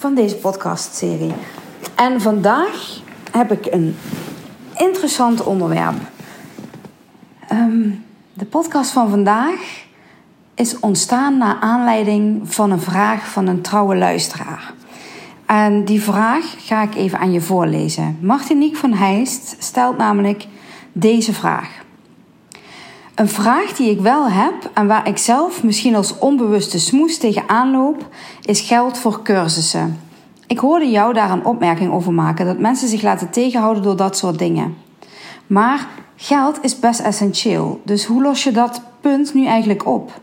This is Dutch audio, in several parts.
van deze podcastserie. En vandaag heb ik een interessant onderwerp. Ehm, de podcast van vandaag is ontstaan naar aanleiding van een vraag van een trouwe luisteraar. En die vraag ga ik even aan je voorlezen. Martinique van Heist stelt namelijk deze vraag. Een vraag die ik wel heb en waar ik zelf misschien als onbewuste smoes tegenaan loop, is geld voor cursussen. Ik hoorde jou daar een opmerking over maken dat mensen zich laten tegenhouden door dat soort dingen. Maar geld is best essentieel, dus hoe los je dat punt nu eigenlijk op?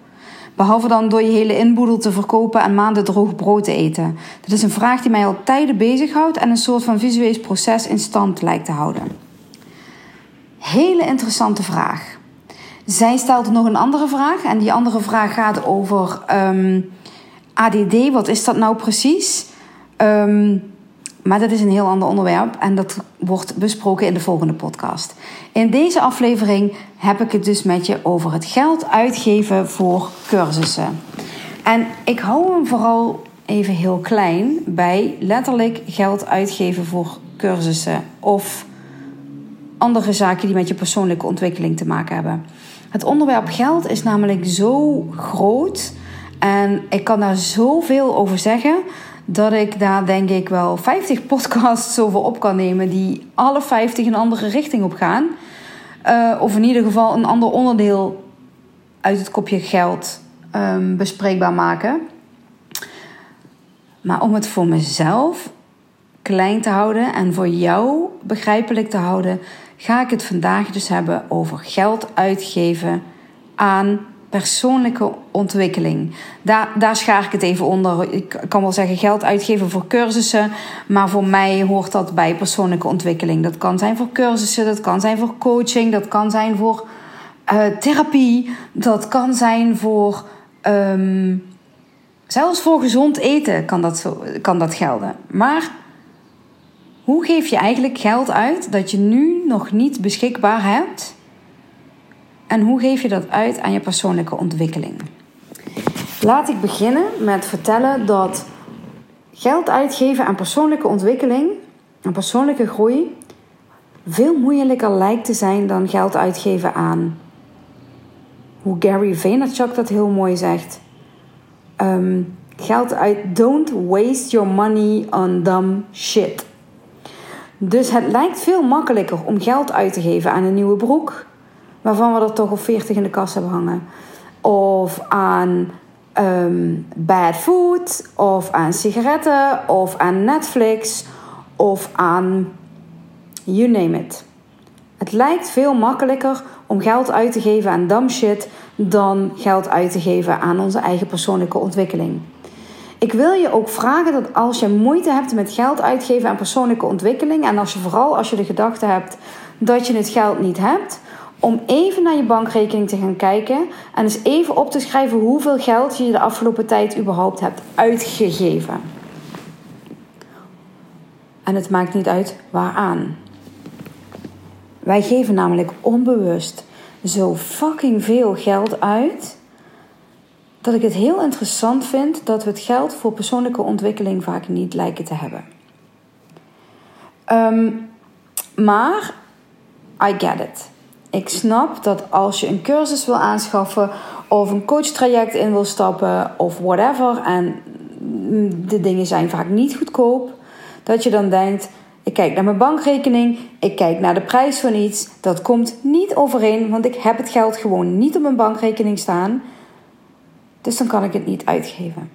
Behalve dan door je hele inboedel te verkopen en maanden droog brood te eten. Dat is een vraag die mij al tijden bezighoudt en een soort van visueel proces in stand lijkt te houden. Hele interessante vraag. Zij stelt nog een andere vraag. En die andere vraag gaat over ehm, ADD. Wat is dat nou precies? Um, maar dat is een heel ander onderwerp en dat wordt besproken in de volgende podcast. In deze aflevering heb ik het dus met je over het geld uitgeven voor cursussen. En ik hou hem vooral even heel klein bij letterlijk geld uitgeven voor cursussen of andere zaken die met je persoonlijke ontwikkeling te maken hebben. Het onderwerp geld is namelijk zo groot en ik kan daar zoveel over zeggen dat ik daar denk ik wel 50 podcasts over op kan nemen die alle 50 een andere richting op gaan. Uh, of in ieder geval een ander onderdeel uit het kopje geld um, bespreekbaar maken. Maar om het voor mezelf klein te houden en voor jou begrijpelijk te houden, ga ik het vandaag dus hebben over geld uitgeven aan persoonlijke ontwikkeling. Daar, daar schaar ik het even onder. Ik kan wel zeggen geld uitgeven voor cursussen, maar voor mij hoort dat bij persoonlijke ontwikkeling. Dat kan zijn voor cursussen, dat kan zijn voor coaching, dat kan zijn voor uh, therapie, dat kan zijn voor. Um, zelfs voor gezond eten kan dat, zo, kan dat gelden. Maar hoe geef je eigenlijk geld uit dat je nu nog niet beschikbaar hebt? En hoe geef je dat uit aan je persoonlijke ontwikkeling? Laat ik beginnen met vertellen dat geld uitgeven aan persoonlijke ontwikkeling en persoonlijke groei veel moeilijker lijkt te zijn dan geld uitgeven aan hoe Gary Vaynerchuk dat heel mooi zegt. Um, geld uit don't waste your money on dumb shit. Dus het lijkt veel makkelijker om geld uit te geven aan een nieuwe broek, waarvan we er toch al 40 in de kast hebben hangen. Of aan um, bad food, of aan sigaretten, of aan Netflix, of aan you name it. Het lijkt veel makkelijker om geld uit te geven aan dumb shit dan geld uit te geven aan onze eigen persoonlijke ontwikkeling. Ik wil je ook vragen dat als je moeite hebt met geld uitgeven aan persoonlijke ontwikkeling en als je vooral als je de gedachte hebt dat je het geld niet hebt, om even naar je bankrekening te gaan kijken en eens even op te schrijven hoeveel geld je de afgelopen tijd überhaupt hebt uitgegeven. En het maakt niet uit waaraan. Wij geven namelijk onbewust zo fucking veel geld uit dat ik het heel interessant vind dat we het geld voor persoonlijke ontwikkeling vaak niet lijken te hebben. Ehm, maar I get it. Ik snap dat als je een cursus wil aanschaffen of een coachtraject in wil stappen of whatever en de dingen zijn vaak niet goedkoop, dat je dan denkt: ik kijk naar mijn bankrekening, ik kijk naar de prijs van iets, dat komt niet overeen, want ik heb het geld gewoon niet op mijn bankrekening staan. Dus dan kan ik het niet uitgeven.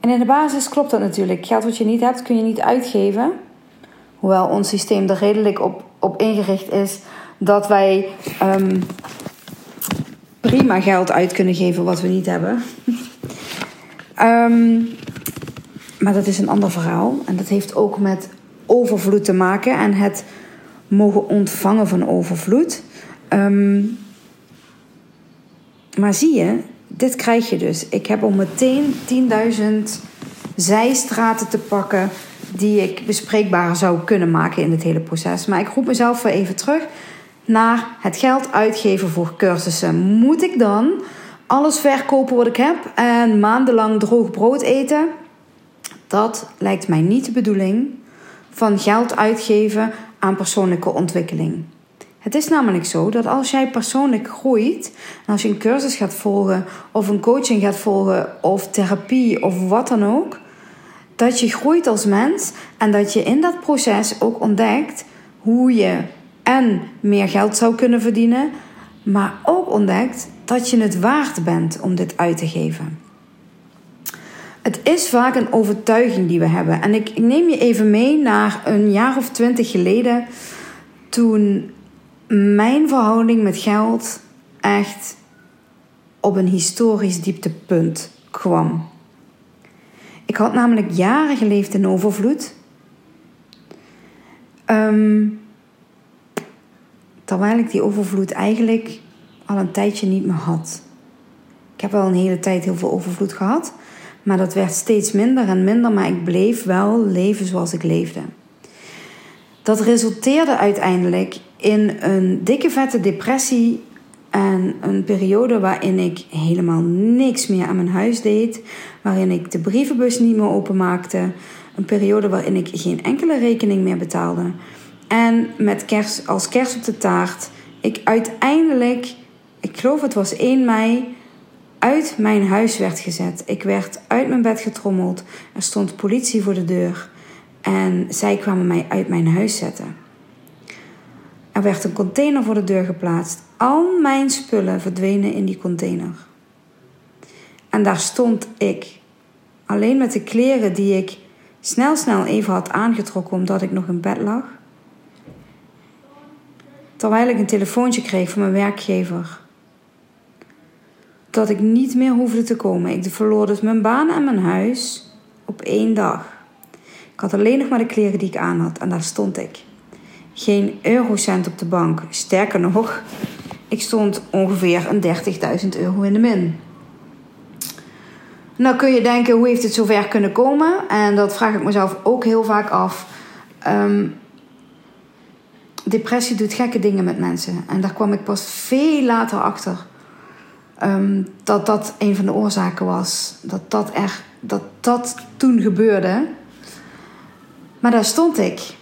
En in de basis klopt dat natuurlijk. Geld wat je niet hebt, kun je niet uitgeven. Hoewel ons systeem er redelijk op, op ingericht is dat wij um, prima geld uit kunnen geven wat we niet hebben. um, Maar dat is een ander verhaal. En dat heeft ook met overvloed te maken en het mogen ontvangen van overvloed. Ehm, maar zie je, dit krijg je dus. Ik heb om meteen 10.000 zijstraten te pakken die ik bespreekbaar zou kunnen maken in het hele proces. Maar ik roep mezelf weer even terug naar het geld uitgeven voor cursussen. Moet ik dan alles verkopen wat ik heb en maandenlang droog brood eten? Dat lijkt mij niet de bedoeling van geld uitgeven aan persoonlijke ontwikkeling. Het is namelijk zo dat als jij persoonlijk groeit, als je een cursus gaat volgen, of een coaching gaat volgen, of therapie, of wat dan ook, dat je groeit als mens en dat je in dat proces ook ontdekt hoe je en meer geld zou kunnen verdienen, maar ook ontdekt dat je het waard bent om dit uit te geven. Het is vaak een overtuiging die we hebben. En ik neem je even mee naar een jaar of twintig geleden, toen mijn verhouding met geld echt op een historisch dieptepunt kwam. Ik had namelijk jaren geleefd in overvloed. Um, terwijl ik die overvloed eigenlijk al een tijdje niet meer had. Ik heb wel een hele tijd heel veel overvloed gehad, maar dat werd steeds minder en minder, maar ik bleef wel leven zoals ik leefde. Dat resulteerde uiteindelijk in een dikke vette depressie en een periode waarin ik helemaal niks meer aan mijn huis deed, waarin ik de brievenbus niet meer openmaakte, een periode waarin ik geen enkele rekening meer betaalde. En met kerst, als kerst op de taart, ik uiteindelijk, ik geloof het was 1 mei, uit mijn huis werd gezet. Ik werd uit mijn bed getrommeld. Er stond politie voor de deur. En zij kwamen mij uit mijn huis zetten. Er werd een container voor de deur geplaatst. Al mijn spullen verdwenen in die container. En daar stond ik. Alleen met de kleren die ik snel snel even had aangetrokken omdat ik nog in bed lag. Terwijl ik een telefoontje kreeg van mijn werkgever. Dat ik niet meer hoefde te komen. Ik verloor dus mijn baan en mijn huis op één dag. Ik had alleen nog maar de kleren die ik aan had en daar stond ik. Geen eurocent op de bank. Sterker nog, ik stond ongeveer een 30.000 euro in de min. Nou kun je denken, hoe heeft het zover kunnen komen? En dat vraag ik mezelf ook heel vaak af. Um, depressie doet gekke dingen met mensen. En daar kwam ik pas veel later achter. Um, dat dat een van de oorzaken was. Dat dat, er, dat dat toen gebeurde. Maar daar stond ik.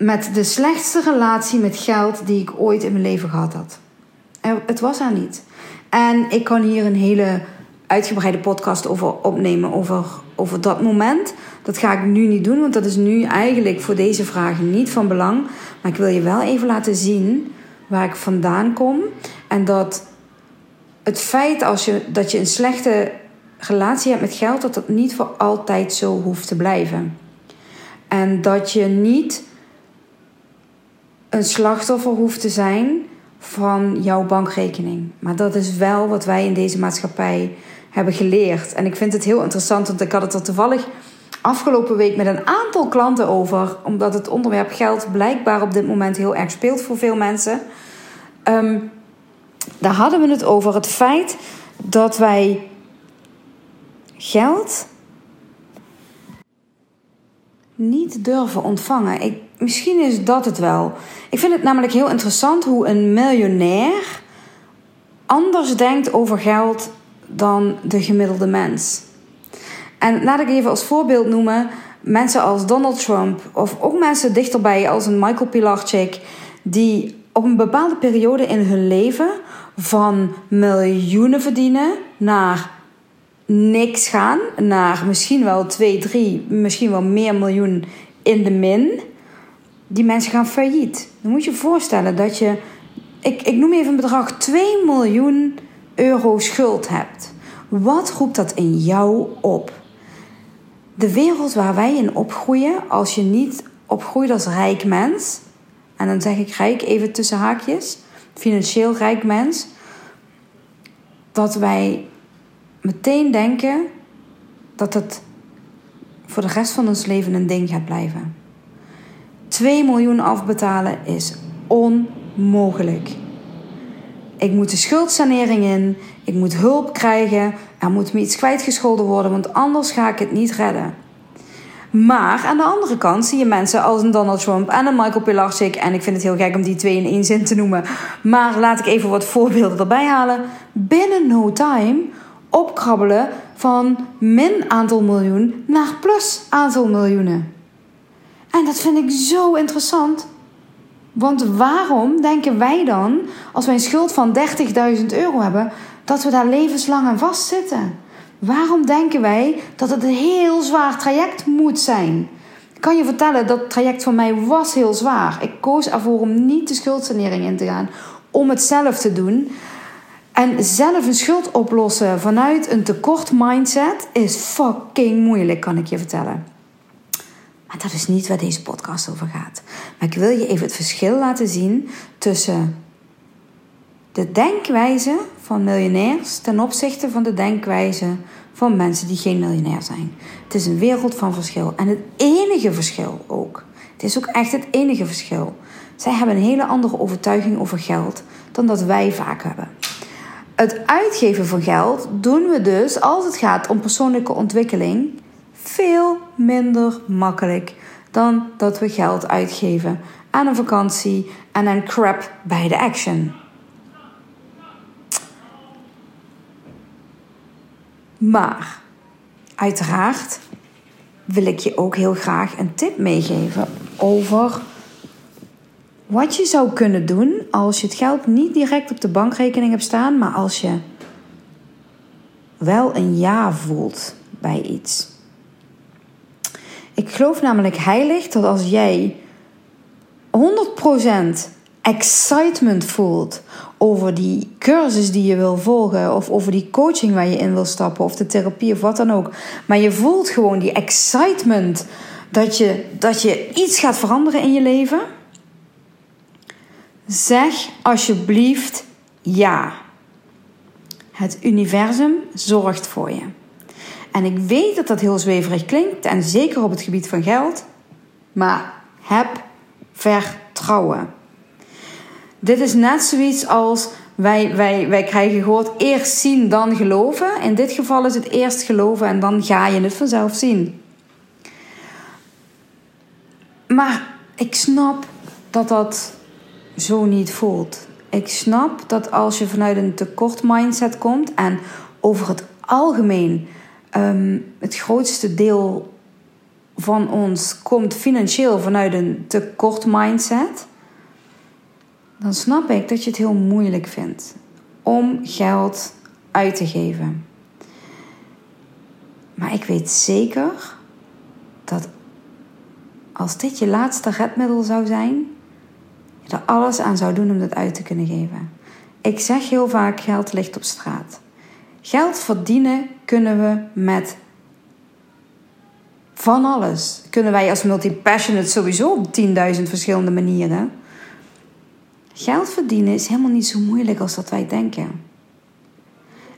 Met de slechtste relatie met geld die ik ooit in mijn leven gehad had. het was er niet. En ik kan hier een hele uitgebreide podcast over opnemen. Over, over dat moment. Dat ga ik nu niet doen, want dat is nu eigenlijk voor deze vragen niet van belang. Maar ik wil je wel even laten zien waar ik vandaan kom. En dat het feit als je, dat je een slechte relatie hebt met geld, dat dat niet voor altijd zo hoeft te blijven. En dat je niet een slachtoffer hoeft te zijn van jouw bankrekening. Maar dat is wel wat wij in deze maatschappij hebben geleerd. En ik vind het heel interessant, want ik had het er toevallig afgelopen week met een aantal klanten over, omdat het onderwerp geld blijkbaar op dit moment heel erg speelt voor veel mensen. Ehm, daar hadden we het over het feit dat wij geld niet durven ontvangen. Ik, misschien is dat het wel. Ik vind het namelijk heel interessant hoe een miljonair anders denkt over geld dan de gemiddelde mens. En laat ik even als voorbeeld noemen mensen als Donald Trump of ook mensen dichterbij als een Michael Pilarczyk die op een bepaalde periode in hun leven van miljoenen verdienen naar niks gaan, naar misschien wel 2, 3, misschien wel meer miljoen in de min. Die mensen gaan failliet. Dan moet je je voorstellen dat je, ik, ik noem even een bedrag, 2 miljoen euro schuld hebt. Wat roept dat in jou op? de wereld waar wij in opgroeien, als je niet opgroeit als rijk mens, en dan zeg ik rijk even tussen haakjes, financieel rijk mens, dat wij meteen denken dat het voor de rest van ons leven een ding gaat blijven. 2 miljoen afbetalen is onmogelijk. Ik moet de schuldsanering in. Ik moet hulp krijgen. Er moet me iets kwijtgescholden worden, want anders ga ik het niet redden. Maar aan de andere kant zie je mensen als een Donald Trump en een Michael Pilarczyk. En ik vind het heel gek om die twee in één zin te noemen. Maar laat ik even wat voorbeelden erbij halen. Binnen no time opkrabbelen van min aantal miljoen naar plus aantal miljoenen. En dat vind ik zo interessant. Want waarom denken wij dan, als wij een schuld van 30.000 euro hebben, dat we daar levenslang aan vastzitten? Waarom denken wij dat het een heel zwaar traject moet zijn? Ik kan je vertellen, dat traject van mij was heel zwaar. Ik koos ervoor om niet de schuldsanering in te gaan, om het zelf te doen. En zelf een schuld oplossen vanuit een tekort mindset is fucking moeilijk, kan ik je vertellen. Dat is niet waar deze podcast over gaat. Maar ik wil je even het verschil laten zien tussen de denkwijze van miljonairs ten opzichte van de denkwijze van mensen die geen miljonair zijn. Het is een wereld van verschil. En het enige verschil ook. Het is ook echt het enige verschil. Zij hebben een hele andere overtuiging over geld dan dat wij vaak hebben. Het uitgeven van geld doen we dus als het gaat om persoonlijke ontwikkeling veel minder makkelijk dan dat we geld uitgeven aan een vakantie en een crap bij de action. Maar uiteraard wil ik je ook heel graag een tip meegeven over wat je zou kunnen doen als je het geld niet direct op de bankrekening hebt staan, maar als je wel een ja voelt bij iets. Ik geloof namelijk heilig dat als jij 100% excitement voelt over die cursus die je wil volgen, of over die coaching waar je in wil stappen, of de therapie of wat dan ook. Maar je voelt gewoon die excitement dat je, dat je iets gaat veranderen in je leven. Zeg alsjeblieft ja. Het universum zorgt voor je. En ik weet dat dat heel zweverig klinkt, en zeker op het gebied van geld, maar heb vertrouwen. Dit is net zoiets als wij, wij, wij krijgen gehoord eerst zien, dan geloven. In dit geval is het eerst geloven en dan ga je het vanzelf zien. Maar ik snap dat dat zo niet voelt. Ik snap dat als je vanuit een tekort mindset komt en over het algemeen Ehm, het grootste deel van ons komt financieel vanuit een tekort mindset, dan snap ik dat je het heel moeilijk vindt om geld uit te geven. Maar ik weet zeker dat als dit je laatste redmiddel zou zijn, je er alles aan zou doen om dat uit te kunnen geven. Ik zeg heel vaak: geld ligt op straat. Geld verdienen kunnen we met van alles. Kunnen wij als multipassionate sowieso op 10.000 verschillende manieren. Geld verdienen is helemaal niet zo moeilijk als dat wij denken.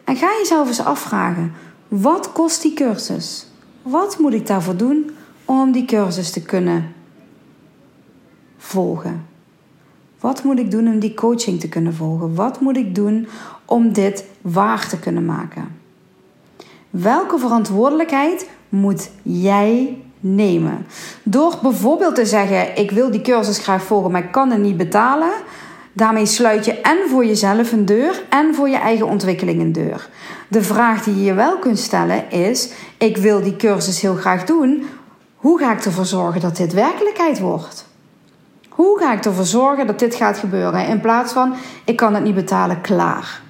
En ga jezelf eens afvragen: wat kost die cursus? Wat moet ik daarvoor doen om die cursus te kunnen volgen? Wat moet ik doen om die coaching te kunnen volgen? Wat moet ik doen om dit waar te kunnen maken? Welke verantwoordelijkheid moet jij nemen? Door bijvoorbeeld te zeggen: Ik wil die cursus graag volgen, maar ik kan het niet betalen. Daarmee sluit je en voor jezelf een deur en voor je eigen ontwikkeling een deur. De vraag die je je wel kunt stellen is: Ik wil die cursus heel graag doen. Hoe ga ik ervoor zorgen dat dit werkelijkheid wordt? Hoe ga ik ervoor zorgen dat dit gaat gebeuren? In plaats van ik kan het niet betalen, klaar.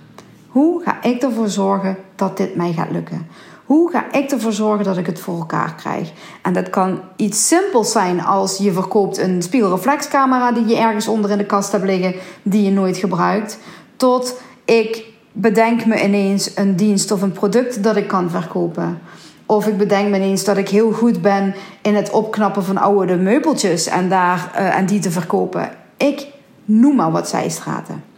Hoe ga ik ervoor zorgen dat dit mij gaat lukken? Hoe ga ik ervoor zorgen dat ik het voor elkaar krijg? En dat kan iets simpels zijn als je verkoopt een spiegelreflexcamera die je ergens onder in de kast hebt liggen, die je nooit gebruikt. Tot ik bedenk me ineens een dienst of een product dat ik kan verkopen. Of ik bedenk me ineens dat ik heel goed ben in het opknappen van oude meubeltjes en, daar, uh, en die te verkopen. Ik noem maar wat zijstraten.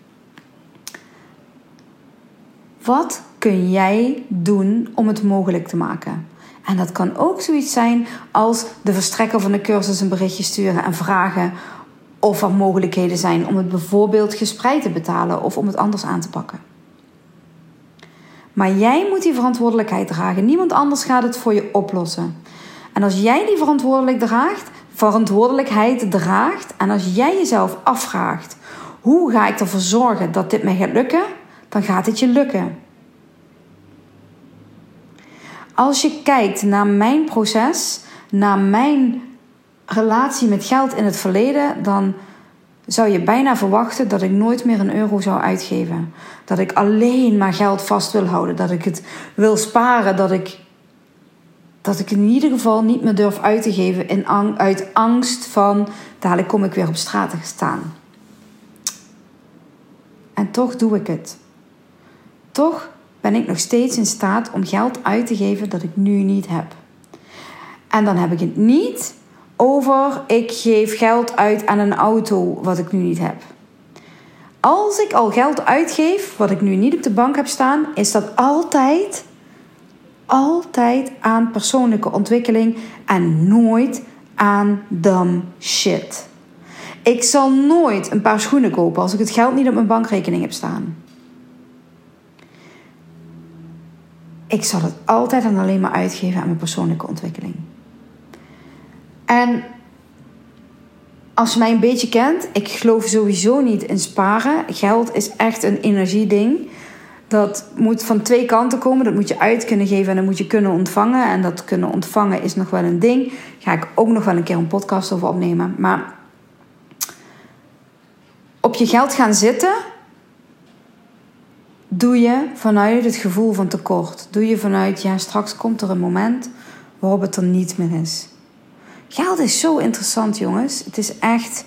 Wat kun jij doen om het mogelijk te maken? En dat kan ook zoiets zijn als de verstrekker van de cursus een berichtje sturen en vragen of er mogelijkheden zijn om het bijvoorbeeld gespreid te betalen of om het anders aan te pakken. Maar jij moet die verantwoordelijkheid dragen. Niemand anders gaat het voor je oplossen. En als jij die verantwoordelijk draagt, verantwoordelijkheid draagt en als jij jezelf afvraagt: hoe ga ik ervoor zorgen dat dit mij gaat lukken? Dan gaat het je lukken. Als je kijkt naar mijn proces, naar mijn relatie met geld in het verleden, dan zou je bijna verwachten dat ik nooit meer een euro zou uitgeven. Dat ik alleen maar geld vast wil houden. Dat ik het wil sparen. Dat ik, dat ik in ieder geval niet meer durf uit te geven in, uit angst van dadelijk kom ik weer op straat te staan. En toch doe ik het. Toch ben ik nog steeds in staat om geld uit te geven dat ik nu niet heb. En dan heb ik het niet over ik geef geld uit aan een auto wat ik nu niet heb. Als ik al geld uitgeef wat ik nu niet op de bank heb staan, is dat altijd, altijd aan persoonlijke ontwikkeling en nooit aan dumb shit. Ik zal nooit een paar schoenen kopen als ik het geld niet op mijn bankrekening heb staan. Ik zal het altijd en alleen maar uitgeven aan mijn persoonlijke ontwikkeling. En als je mij een beetje kent, ik geloof sowieso niet in sparen. Geld is echt een energieding. Dat moet van twee kanten komen. Dat moet je uit kunnen geven en dat moet je kunnen ontvangen. En dat kunnen ontvangen is nog wel een ding. Daar ga ik ook nog wel een keer een podcast over opnemen. Maar op je geld gaan zitten, doe je vanuit het gevoel van tekort. Doe je vanuit, ja, straks komt er een moment waarop het er niet meer is. Geld is zo interessant, jongens. Het is echt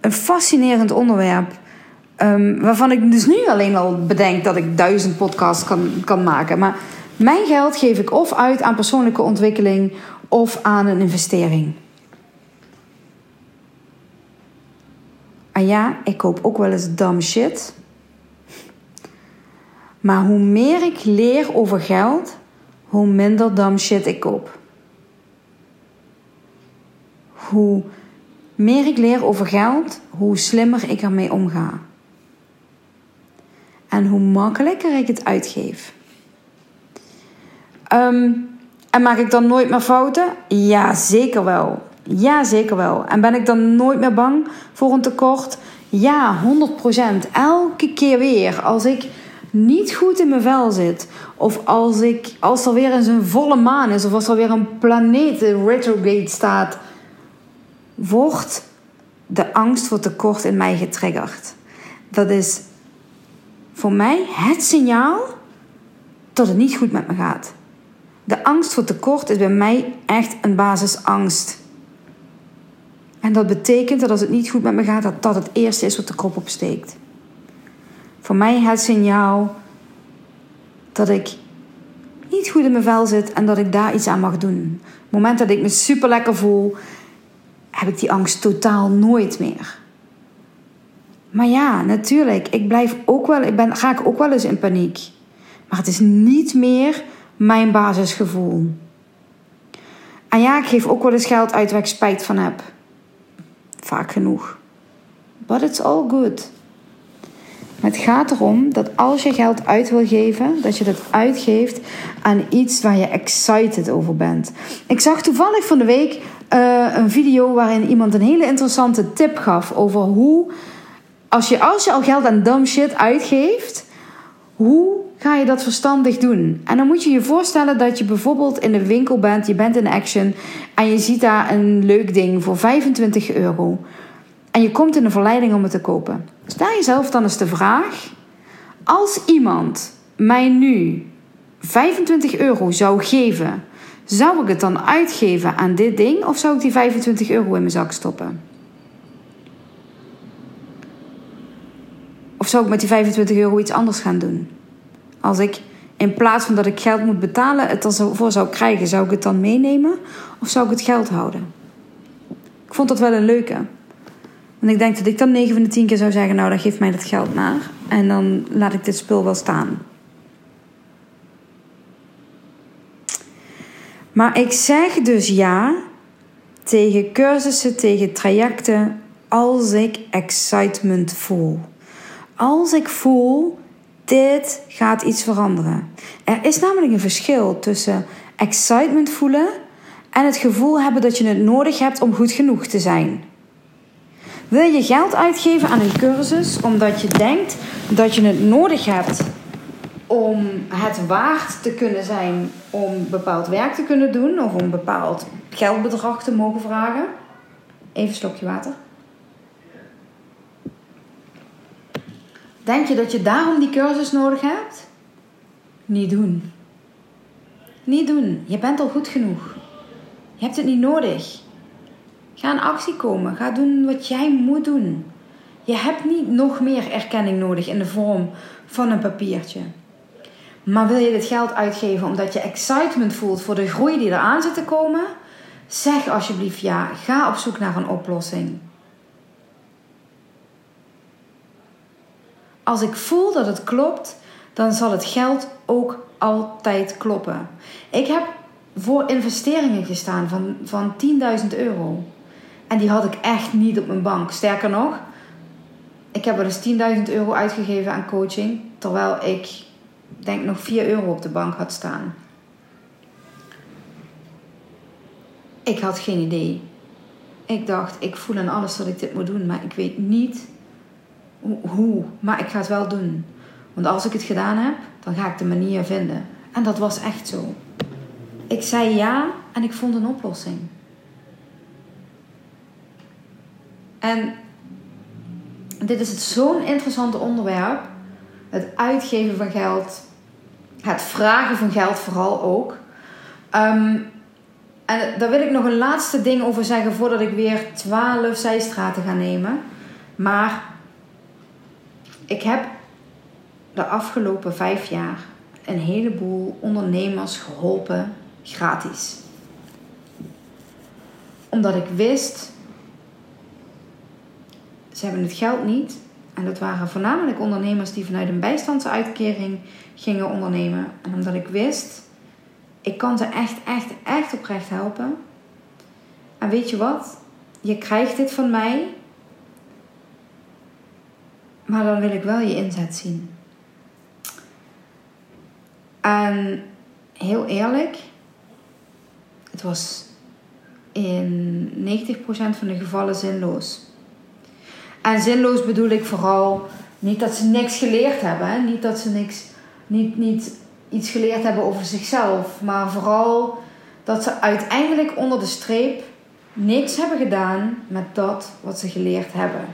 een fascinerend onderwerp. Um, waarvan ik dus nu alleen al bedenk dat ik duizend podcasts kan, kan maken. Maar mijn geld geef ik of uit aan persoonlijke ontwikkeling of aan een investering. En ja, ik koop ook wel eens dumb shit. Maar hoe meer ik leer over geld, hoe minder dumb shit ik koop. Hoe meer ik leer over geld, hoe slimmer ik ermee omga. En hoe makkelijker ik het uitgeef. Um, en maak ik dan nooit meer fouten? Ja, zeker wel. Ja, zeker wel. En ben ik dan nooit meer bang voor een tekort? Ja, 100%. Elke keer weer. Als ik niet goed in mijn vel zit. Of als, ik, als er weer eens een volle maan is. Of als er weer een planeet retrograde staat. Wordt de angst voor tekort in mij getriggerd. Dat is voor mij het signaal dat het niet goed met me gaat. De angst voor tekort is bij mij echt een basisangst. En dat betekent dat als het niet goed met me gaat, dat dat het eerste is wat de kop opsteekt. Voor mij het signaal dat ik niet goed in mijn vel zit en dat ik daar iets aan mag doen. Op het moment dat ik me super lekker voel, heb ik die angst totaal nooit meer. Maar ja, natuurlijk, ik blijf ook wel, ik ben, ga ik ook wel eens in paniek. Maar het is niet meer mijn basisgevoel. En ja, ik geef ook wel eens geld uit waar ik spijt van heb. Vaak genoeg. But it's all good. Het gaat erom dat als je geld uit wil geven, dat je dat uitgeeft aan iets waar je excited over bent. Ik zag toevallig van de week uh, een video waarin iemand een hele interessante tip gaf over hoe, als je, als je al geld aan dumb shit uitgeeft, hoe ga je dat verstandig doen? En dan moet je je voorstellen dat je bijvoorbeeld in de winkel bent, je bent in Action en je ziet daar een leuk ding voor 25 euro. En je komt in de verleiding om het te kopen. Stel jezelf dan eens de vraag: als iemand mij nu 25 euro zou geven, zou ik het dan uitgeven aan dit ding of zou ik die 25 euro in mijn zak stoppen? Of zou ik met die 25 euro iets anders gaan doen? Als ik in plaats van dat ik geld moet betalen, het ervoor zou krijgen, zou ik het dan meenemen of zou ik het geld houden? Ik vond dat wel een leuke. Want ik denk dat ik dan 9 van de 10 keer zou zeggen: Nou, dan geef mij dat geld maar. En dan laat ik dit spul wel staan. Maar ik zeg dus ja tegen cursussen, tegen trajecten als ik excitement voel. Als ik voel, dit gaat iets veranderen. Er is namelijk een verschil tussen excitement voelen en het gevoel hebben dat je het nodig hebt om goed genoeg te zijn. Wil je geld uitgeven aan een cursus omdat je denkt dat je het nodig hebt om het waard te kunnen zijn om bepaald werk te kunnen doen of om bepaald geldbedrag te mogen vragen? Even een slokje water. Denk je dat je daarom die cursus nodig hebt? Niet doen. Niet doen. Je bent al goed genoeg. Je hebt het niet nodig. Ga in actie komen. Ga doen wat jij moet doen. Je hebt niet nog meer erkenning nodig in de vorm van een papiertje. Maar wil je dit geld uitgeven omdat je excitement voelt voor de groei die eraan zit te komen? Zeg alsjeblieft ja. Ga op zoek naar een oplossing. Als ik voel dat het klopt, dan zal het geld ook altijd kloppen. Ik heb voor investeringen gestaan van, van 10.000 euro. En die had ik echt niet op mijn bank. Sterker nog, ik heb wel eens 10.000 euro uitgegeven aan coaching. Terwijl ik denk nog 4 euro op de bank had staan. Ik had geen idee. Ik dacht, ik voel aan alles dat ik dit moet doen, maar ik weet niet hoe. Maar ik ga het wel doen. Want als ik het gedaan heb, dan ga ik de manier vinden. En dat was echt zo. Ik zei ja en ik vond een oplossing. En dit is zo'n interessant onderwerp. Het uitgeven van geld. Het vragen van geld vooral ook. Um, en daar wil ik nog een laatste ding over zeggen voordat ik weer 12 zijstraten ga nemen. Maar ik heb de afgelopen vijf jaar een heleboel ondernemers geholpen gratis. Omdat ik wist, ze hebben het geld niet. En dat waren voornamelijk ondernemers die vanuit een bijstandsuitkering gingen ondernemen. En omdat ik wist, ik kan ze echt, echt, echt oprecht helpen. En weet je wat? Je krijgt dit van mij. Maar dan wil ik wel je inzet zien. En heel eerlijk, het was in 90% van de gevallen zinloos. En zinloos bedoel ik vooral niet dat ze niks geleerd hebben, hè? niet dat ze niks, niet, niet iets geleerd hebben over zichzelf, maar vooral dat ze uiteindelijk onder de streep niks hebben gedaan met dat wat ze geleerd hebben.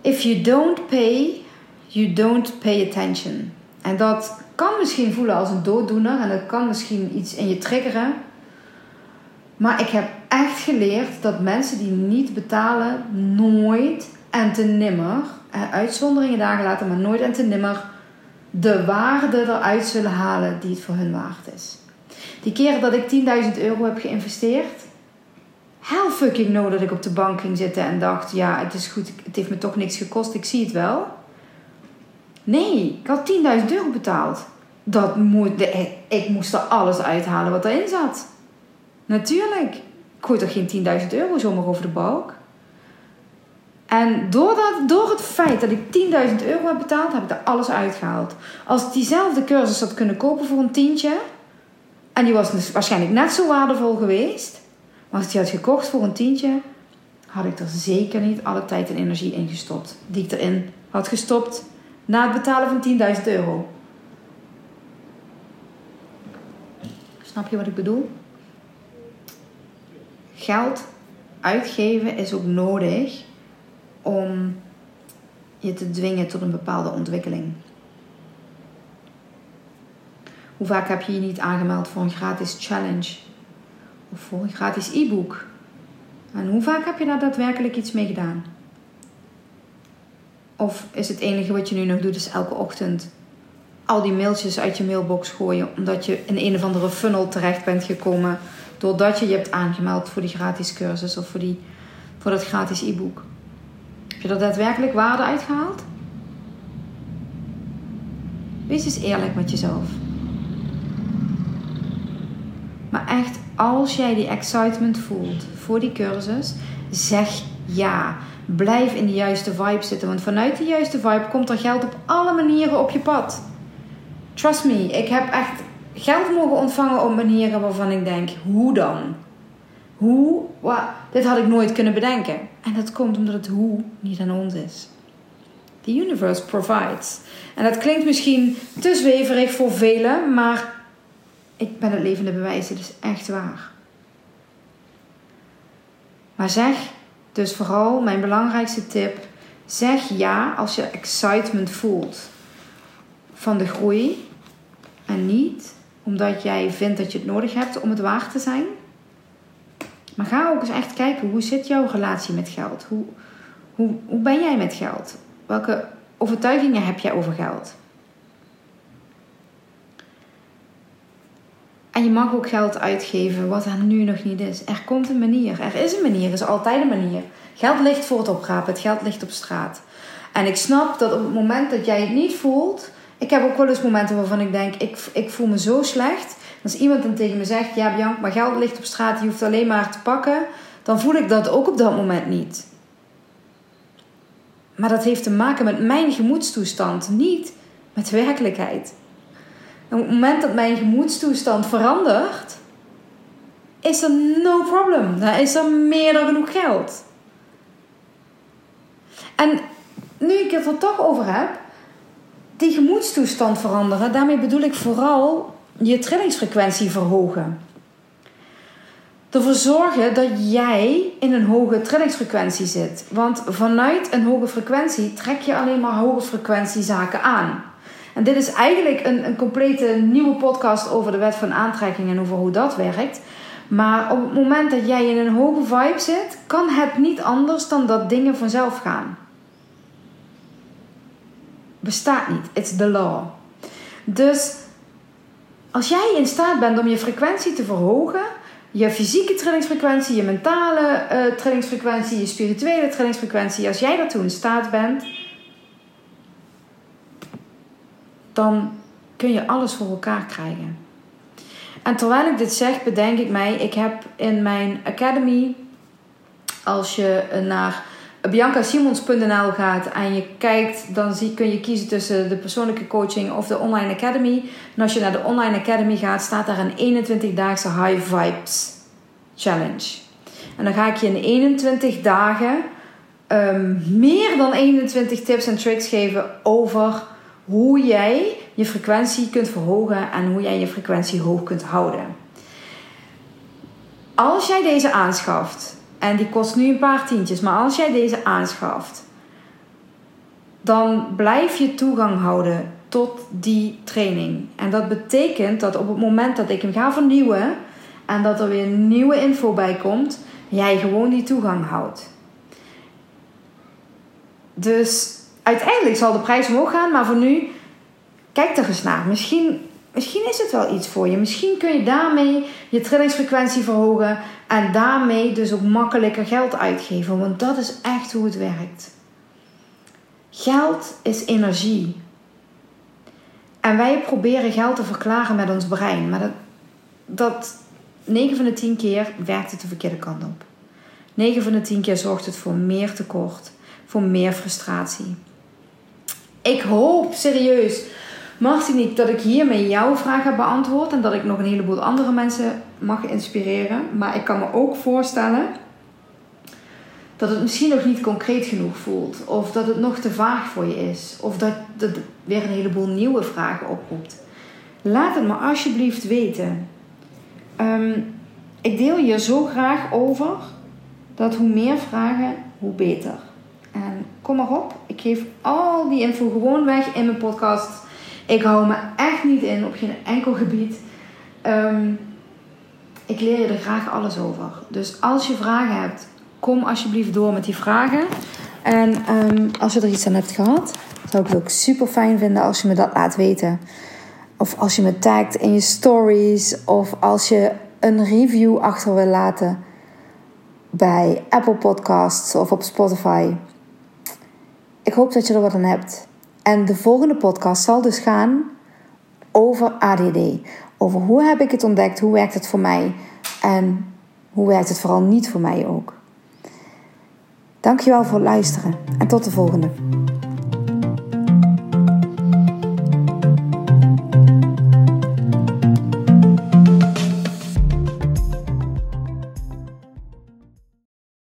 If you don't pay, you don't pay attention. En dat kan misschien voelen als een dooddoener en dat kan misschien iets in je triggeren. Maar ik heb echt geleerd dat mensen die niet betalen nooit en te nimmer, uitzonderingen dagen later, maar nooit en te nimmer de waarde eruit zullen halen die het voor hun waard is. Die keren dat ik 10.000 euro heb geïnvesteerd, hell fucking no dat ik op de bank ging zitten en dacht: ja, het is goed, het heeft me toch niks gekost, ik zie het wel. Nee, ik had 10.000 euro betaald. Dat moet, ik moest er alles uithalen wat erin zat. Natuurlijk. Gooi toch geen 10.000 euro zomaar over de balk? En door, dat, door het feit dat ik 10.000 euro heb betaald, heb ik er alles uitgehaald. Als ik diezelfde cursus had kunnen kopen voor een tientje, en die was dus waarschijnlijk net zo waardevol geweest, maar als ik die had gekocht voor een tientje, had ik er zeker niet alle tijd en energie in gestopt. Die ik erin had gestopt na het betalen van 10.000 euro. Snap je wat ik bedoel? Geld uitgeven is ook nodig om je te dwingen tot een bepaalde ontwikkeling. Hoe vaak heb je je niet aangemeld voor een gratis challenge of voor een gratis e-book? En hoe vaak heb je daar daadwerkelijk iets mee gedaan? Of is het enige wat je nu nog doet, is elke ochtend al die mailtjes uit je mailbox gooien, omdat je in een of andere funnel terecht bent gekomen, doordat je je hebt aangemeld voor die gratis cursus of voor, die, voor dat gratis e-book? je er daadwerkelijk waarde uitgehaald? Wees eens eerlijk met jezelf. als jij die excitement voelt voor die cursus, zeg ja. Blijf in de juiste vibe zitten, want vanuit die juiste vibe komt er geld op alle manieren op je pad. Trust me, ik heb echt geld mogen ontvangen op manieren waarvan ik denk: hoe dan? Hoe? Wat? Dit had ik nooit kunnen bedenken. En dat komt omdat het hoe niet aan ons is. The universe provides. En dat klinkt misschien te zweverig voor velen, maar ik ben het levende bewijs. Het is echt waar. Maar zeg dus vooral mijn belangrijkste tip: zeg ja als je excitement voelt van de groei en niet omdat jij vindt dat je het nodig hebt om het waar te zijn. Maar ga ook eens echt kijken hoe zit jouw relatie met geld? Hoe, hoe, hoe ben jij met geld? Welke overtuigingen heb jij over geld? En je mag ook geld uitgeven wat er nu nog niet is. Er komt een manier. Er is een manier. Er is altijd een manier. Geld ligt voor het oprapen. Het geld ligt op straat. En ik snap dat op het moment dat jij het niet voelt. Ik heb ook wel eens momenten waarvan ik denk: ik, ik voel me zo slecht. Als iemand dan tegen me zegt: Ja, Bianca, maar geld ligt op straat. Je hoeft alleen maar te pakken. Dan voel ik dat ook op dat moment niet. Maar dat heeft te maken met mijn gemoedstoestand, niet met werkelijkheid. Op het moment dat mijn gemoedstoestand verandert, is er no problem. Dan is er meer dan genoeg geld. En nu ik het er toch over heb, die gemoedstoestand veranderen, daarmee bedoel ik vooral je trillingsfrequentie verhogen. Ervoor zorgen dat jij in een hoge trillingsfrequentie zit. Want vanuit een hoge frequentie trek je alleen maar hoge frequentie zaken aan. En dit is eigenlijk een, een complete nieuwe podcast over de wet van aantrekking en over hoe dat werkt. Maar op het moment dat jij in een hoge vibe zit, kan het niet anders dan dat dingen vanzelf gaan. Bestaat niet. It's the law. Dus als jij in staat bent om je frequentie te verhogen, je fysieke trillingsfrequentie, je mentale uh, trillingsfrequentie, je spirituele trillingsfrequentie, als jij daartoe in staat bent, dan kun je alles voor elkaar krijgen. En terwijl ik dit zeg, bedenk ik mij, ik heb in mijn academy, als je naar biancasimons.nl gaat en je kijkt, dan zie, kun je kiezen tussen de persoonlijke coaching of de online academy. En als je naar de online academy gaat, staat daar een 21-daagse high vibes challenge. En dan ga ik je in 21 dagen um, meer dan 21 tips en tricks geven over hoe jij je frequentie kunt verhogen en hoe jij je frequentie hoog kunt houden. Als jij deze aanschaft, en die kost nu een paar tientjes, maar als jij deze aanschaft, dan blijf je toegang houden tot die training. En dat betekent dat op het moment dat ik hem ga vernieuwen en dat er weer nieuwe info bij komt, jij gewoon die toegang houdt. Dus uiteindelijk zal de prijs omhoog gaan, maar voor nu, kijk er eens naar. Misschien, misschien is het wel iets voor je. Misschien kun je daarmee je trillingsfrequentie verhogen en daarmee dus ook makkelijker geld uitgeven, want dat is echt hoe het werkt. Geld is energie. En wij proberen geld te verklaren met ons brein, maar dat, dat 9 van de 10 keer werkt het de verkeerde kant op. 9 van de 10 keer zorgt het voor meer tekort, voor meer frustratie. Ik hoop serieus, Martinique, dat ik hiermee jouw vraag heb beantwoord en dat ik nog een heleboel andere mensen mag inspireren. Maar ik kan me ook voorstellen dat het misschien nog niet concreet genoeg voelt, of dat het nog te vaag voor je is, of dat het weer een heleboel nieuwe vragen oproept. Laat het me alsjeblieft weten. Ehm, ik deel je zo graag over dat hoe meer vragen, hoe beter. En kom maar op, ik geef al die info gewoon weg in mijn podcast. Ik hou me echt niet in op geen enkel gebied. Ehm, ik leer je er graag alles over. Dus als je vragen hebt, kom alsjeblieft door met die vragen. En ehm, als je er iets aan hebt gehad, zou ik het ook super fijn vinden als je me dat laat weten. Of als je me tagt in je stories. Of als je een review achter wil laten bij Apple Podcasts of op Spotify. Ik hoop dat je er wat aan hebt. En de volgende podcast zal dus gaan over ADD. Over hoe heb ik het ontdekt, hoe werkt het voor mij En hoe werkt het vooral niet voor mij ook? Dankjewel voor het luisteren en tot de volgende.